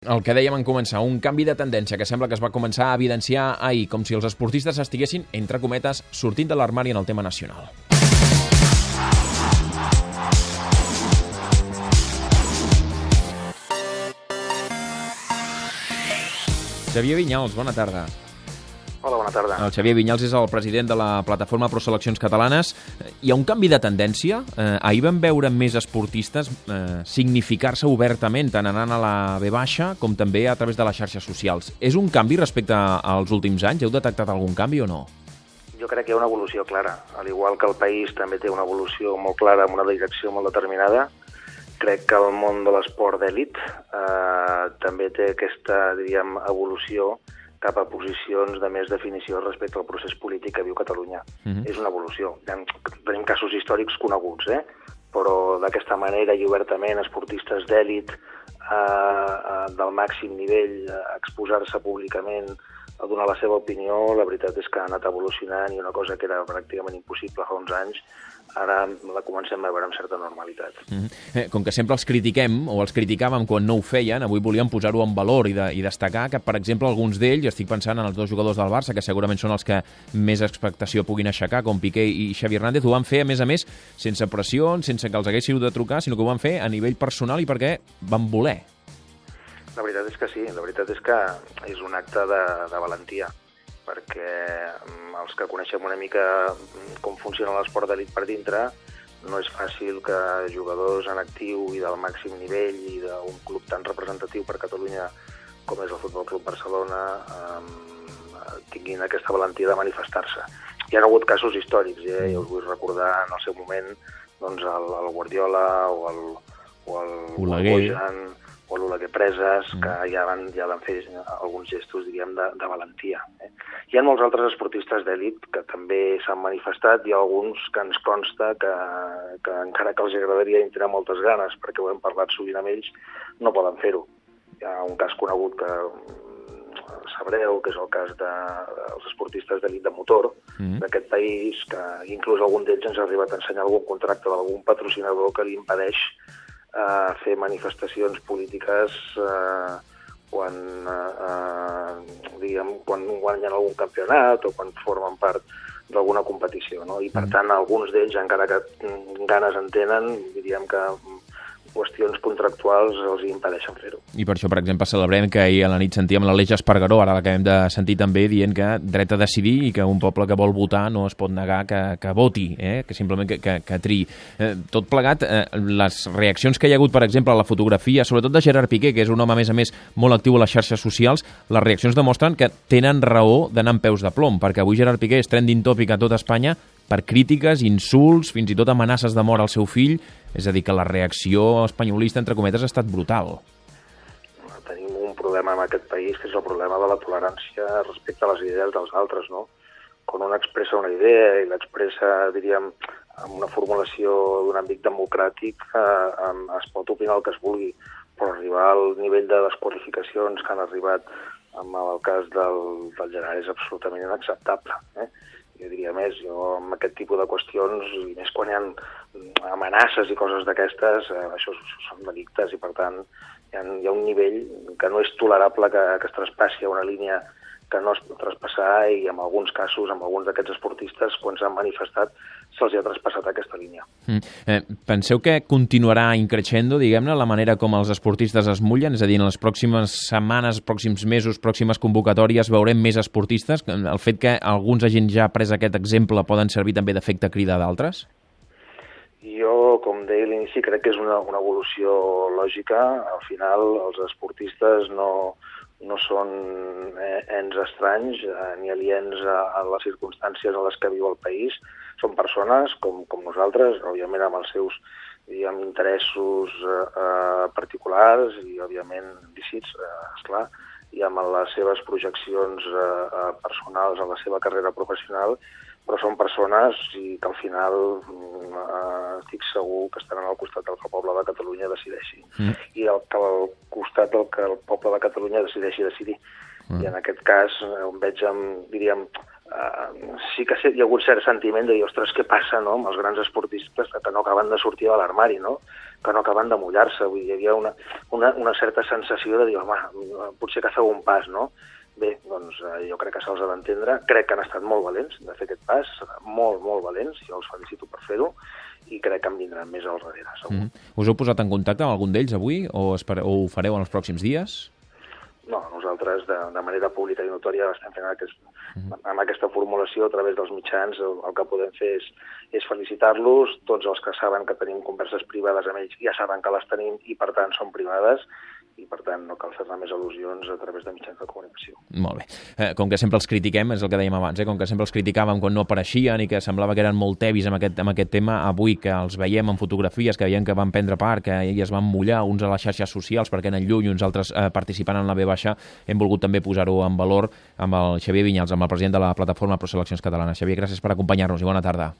El que dèiem en començar, un canvi de tendència que sembla que es va començar a evidenciar ahir, com si els esportistes estiguessin, entre cometes, sortint de l'armari en el tema nacional. Xavier Vinyals, bona tarda. Hola, bona tarda. El Xavier Vinyals és el president de la plataforma Pro Seleccions Catalanes. Hi ha un canvi de tendència? Eh, ahir vam veure més esportistes eh, significar-se obertament, tant anant a la B baixa com també a través de les xarxes socials. És un canvi respecte als últims anys? Heu detectat algun canvi o no? Jo crec que hi ha una evolució clara. Al igual que el país també té una evolució molt clara, amb una direcció molt determinada, crec que el món de l'esport d'èlit eh, també té aquesta, diríem, evolució cap a posicions de més definició respecte al procés polític que viu Catalunya. Uh -huh. És una evolució. Tenim casos històrics coneguts, eh? però d'aquesta manera i obertament esportistes d'èlit eh, eh, del màxim nivell a exposar-se públicament a donar la seva opinió, la veritat és que ha anat evolucionant i una cosa que era pràcticament impossible fa uns anys ara la comencem a veure amb certa normalitat. Mm -hmm. Com que sempre els critiquem, o els criticàvem quan no ho feien, avui volíem posar-ho en valor i, de, i destacar que, per exemple, alguns d'ells, estic pensant en els dos jugadors del Barça, que segurament són els que més expectació puguin aixecar, com Piqué i Xavi Hernández, ho van fer, a més a més, sense pressió, sense que els haguéssiu de trucar, sinó que ho van fer a nivell personal i perquè van voler. La veritat és que sí, la veritat és que és un acte de, de valentia perquè mm, els que coneixem una mica mm, com funciona l'esport d'elit per dintre, no és fàcil que jugadors en actiu i del màxim nivell i d'un club tan representatiu per Catalunya com és el Futbol Club Barcelona eh, tinguin aquesta valentia de manifestar-se. Hi ha hagut casos històrics, eh? i us vull recordar en el seu moment doncs, el, el Guardiola o el, o el, Oleguer. o el Bojan, o l'Oleguer Preses, mm. que ja van, ja van fer alguns gestos, diríem, de, de valentia. Eh? Hi ha molts altres esportistes d'èlit que també s'han manifestat, i alguns que ens consta que, que encara que els agradaria i tenen moltes ganes, perquè ho hem parlat sovint amb ells, no poden fer-ho. Hi ha un cas conegut que mm, sabreu, que és el cas de, dels esportistes d'elit de motor mm. d'aquest país, que inclús algun d'ells ens ha arribat a ensenyar algun contracte d'algun patrocinador que li impedeix eh, fer manifestacions polítiques eh, quan, eh, eh, diguem, quan guanyen algun campionat o quan formen part d'alguna competició. No? I, per mm. tant, alguns d'ells, encara que ganes en tenen, diríem que qüestions contractuals els impedeixen fer-ho. I per això, per exemple, celebrem que ahir a la nit sentíem l'Aleix Espargaró, ara l'acabem de sentir també, dient que dret a decidir i que un poble que vol votar no es pot negar que, que voti, eh? que simplement que, que, que tri. Eh, tot plegat, eh, les reaccions que hi ha hagut, per exemple, a la fotografia, sobretot de Gerard Piqué, que és un home, a més a més, molt actiu a les xarxes socials, les reaccions demostren que tenen raó d'anar amb peus de plom, perquè avui Gerard Piqué és trending topic a tot Espanya per crítiques, insults, fins i tot amenaces de mort al seu fill, és a dir, que la reacció espanyolista, entre cometes, ha estat brutal. Tenim un problema en aquest país, que és el problema de la tolerància respecte a les idees dels altres, no? Quan un expressa una idea i l'expressa, diríem, amb una formulació d'un àmbit democràtic, eh, es pot opinar el que es vulgui, però arribar al nivell de desqualificacions que han arribat amb el cas del, del Gerard és absolutament inacceptable. Eh? Jo diria més, jo amb aquest tipus de qüestions, i més quan hi ha amenaces i coses d'aquestes, eh, això són delictes i per tant hi ha, hi ha un nivell que no és tolerable que, que es traspassi a una línia que no es pot traspassar i en alguns casos, amb alguns d'aquests esportistes, quan s'han manifestat, se'ls ha traspassat aquesta línia. Mm. Eh, penseu que continuarà increixendo, diguem-ne, la manera com els esportistes es mullen? És a dir, en les pròximes setmanes, pròxims mesos, pròximes convocatòries, veurem més esportistes? El fet que alguns hagin ja pres aquest exemple poden servir també d'efecte crida d'altres? Jo, com deia a l'inici, crec que és una, una evolució lògica. Al final, els esportistes no, no són eh, ens estranys eh, ni aliens a, a les circumstàncies en les que viu el país. Són persones com, com nosaltres, òbviament amb els seus diguem, interessos eh, eh, particulars i, òbviament, lícits, eh, esclar, i amb les seves projeccions eh, eh personals en la seva carrera professional, però són persones i que al final mm, eh, estic segur que estaran al costat del que el poble de Catalunya decideixi. Mm. I el, que al costat del que el poble de Catalunya decideixi decidir. Mm. I en aquest cas eh, on veig, amb, diríem, eh, sí que hi ha hagut cert sentiment de dir, ostres, què passa no, amb els grans esportistes que no acaben de sortir de l'armari, no? que no acaben de mullar-se. Hi havia una, una, una certa sensació de dir, home, potser que feu un pas, no? Bé, doncs eh, jo crec que se'ls ha d'entendre. Crec que han estat molt valents de fer aquest pas, molt, molt valents, jo els felicito per fer-ho, i crec que en vindran més al darrere, segur. Mm -hmm. Us heu posat en contacte amb algun d'ells avui o, espere, o ho fareu en els pròxims dies? No, nosaltres de, de manera pública i notòria estem fent aquest, uh -huh. amb aquesta formulació a través dels mitjans. El, el que podem fer és, és felicitar-los. Tots els que saben que tenim converses privades amb ells ja saben que les tenim i, per tant, són privades i per tant no cal fer-ne més al·lusions a través de mitjans de comunicació. Molt bé. Eh, com que sempre els critiquem, és el que dèiem abans, eh? com que sempre els criticàvem quan no apareixien i que semblava que eren molt tevis amb aquest, amb aquest tema, avui que els veiem en fotografies, que veiem que van prendre part, que ells es van mullar, uns a les xarxes socials perquè eren lluny, uns altres eh, participant en la B baixa, hem volgut també posar-ho en valor amb el Xavier Vinyals, amb el president de la plataforma Pro Seleccions Catalanes. Xavier, gràcies per acompanyar-nos i bona tarda.